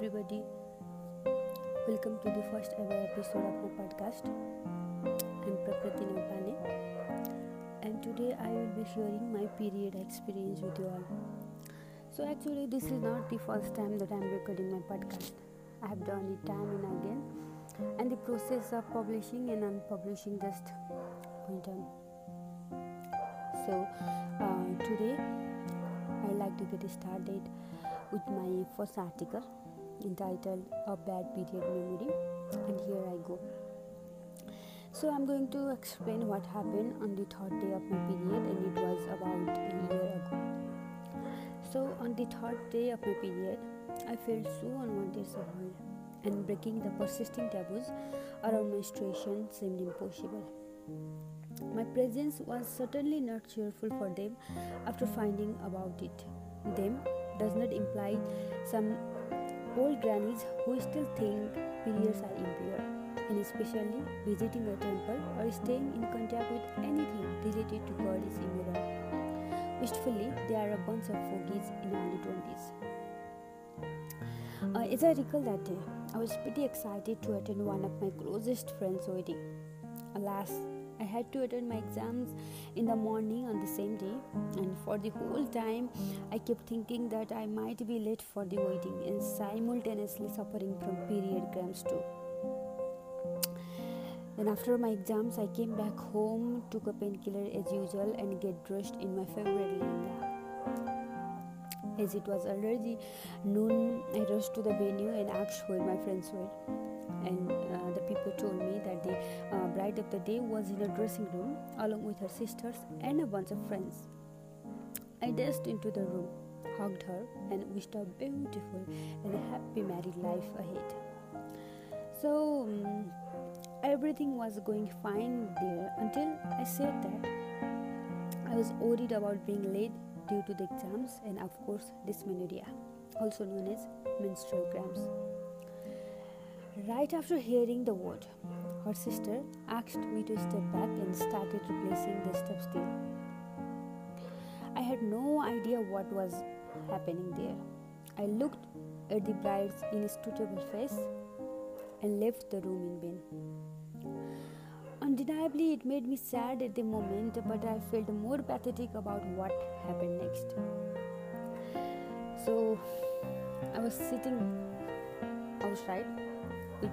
Welcome to the first ever episode of my podcast. I'm Prakriti Neupane, and today I will be sharing my period experience with you all. So, actually, this is not the first time that I'm recording my podcast. I have done it time and again, and the process of publishing and unpublishing just went on. So, uh, today I'd like to get started with my first article entitled A Bad Period Memory, and here I go. So, I'm going to explain what happened on the third day of my period, and it was about a year ago. So, on the third day of my period, I felt so unwanted somehow, and breaking the persisting taboos around menstruation seemed impossible. My presence was certainly not cheerful for them after finding about it. Them does not imply some old grannies who still think periods are impure, and especially visiting a temple or staying in contact with anything related to God is immoral. Wistfully, there are a bunch of fogies in early 20s. Uh, as I recall that day, I was pretty excited to attend one of my closest friends' wedding. Alas, I had to attend my exams in the morning on the same day, and for the whole time, I kept thinking that I might be late for the waiting and simultaneously suffering from period cramps too. Then, after my exams, I came back home, took a painkiller as usual, and get dressed in my favorite lehenga. As it was already noon, I rushed to the venue and asked where my friends were. And uh, people told me that the uh, bride of the day was in her dressing room along with her sisters and a bunch of friends. I dashed into the room, hugged her, and wished her a beautiful and happy married life ahead. So, um, everything was going fine there until I said that I was worried about being late due to the exams and, of course, dysmenorrhea, also known as menstrual cramps. Right after hearing the word, her sister asked me to step back and started replacing the step stool. I had no idea what was happening there. I looked at the bride's inscrutable face and left the room in vain. Undeniably, it made me sad at the moment, but I felt more pathetic about what happened next. So, I was sitting outside with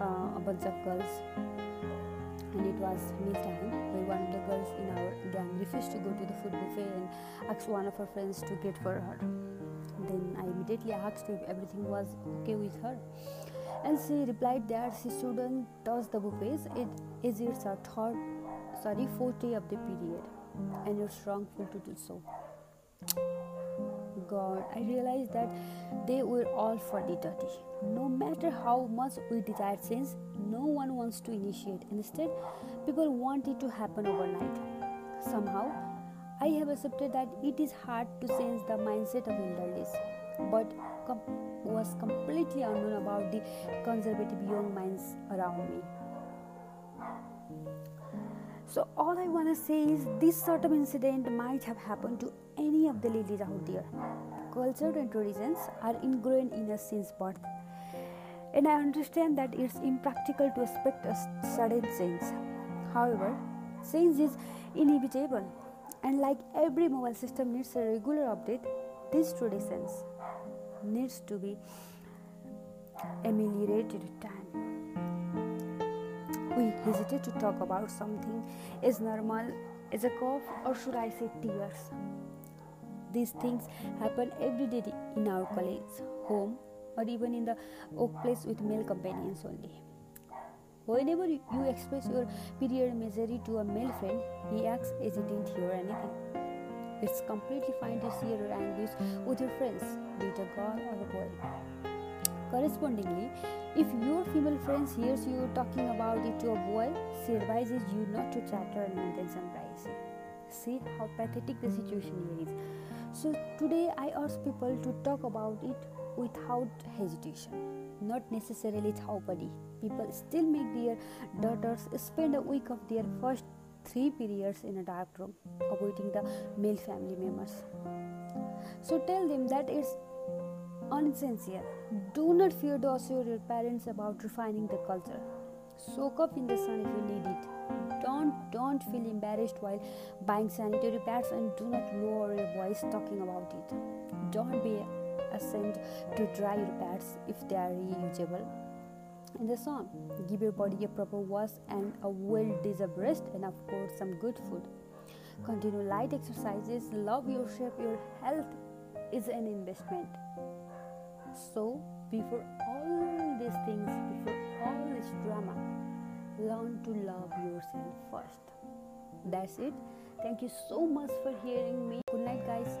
uh, a bunch of girls, and it was meal time where one of the girls in our gang. Refused to go to the food buffet and asked one of her friends to get for her. Then I immediately asked if everything was okay with her. And she replied that she shouldn't touch the buffets. It is it's her third sorry fourth day of the period. And it's wrongful to do so god i realized that they were all for the dirty. No matter how much we desire change no one wants to initiate. Instead people want it to happen overnight. Somehow i have accepted that it is hard to change the mindset of elderlies but com- was completely unknown about the conservative young minds around me. So, all I want to say is this sort of incident might have happened to any of the ladies out there. Culture and traditions are ingrained in us since birth. And I understand that it's impractical to expect a sudden change. However, change is inevitable, and like every mobile system needs a regular update, these traditions needs to be ameliorated time. We hesitate to talk about something as normal as a cough or should I say tears. These things happen every day in our college, home, or even in the workplace with male companions only. Whenever you express your period misery to a male friend, he acts as he didn't hear anything. It's completely fine to share your anguish with your friends, be it a girl or a boy. Correspondingly, if your female friends hears you talking about it to a boy, she advises you not to chatter and maintain some privacy. See how pathetic the situation here is. So today I ask people to talk about it without hesitation, not necessarily body. People still make their daughters spend a week of their first three periods in a dark room, avoiding the male family members. So tell them that it's unessential Do not fear to assure your parents about refining the culture. Soak up in the sun if you need it. Don't don't feel embarrassed while buying sanitary pads and do not lower your voice talking about it. Don't be ashamed to dry your pads if they are reusable in the sun. Give your body a proper wash and a well deserved rest, and of course, some good food. Continue light exercises, love yourself, your health is an investment. So, before all these things, before all this drama, learn to love yourself first. That's it. Thank you so much for hearing me. Good night, guys.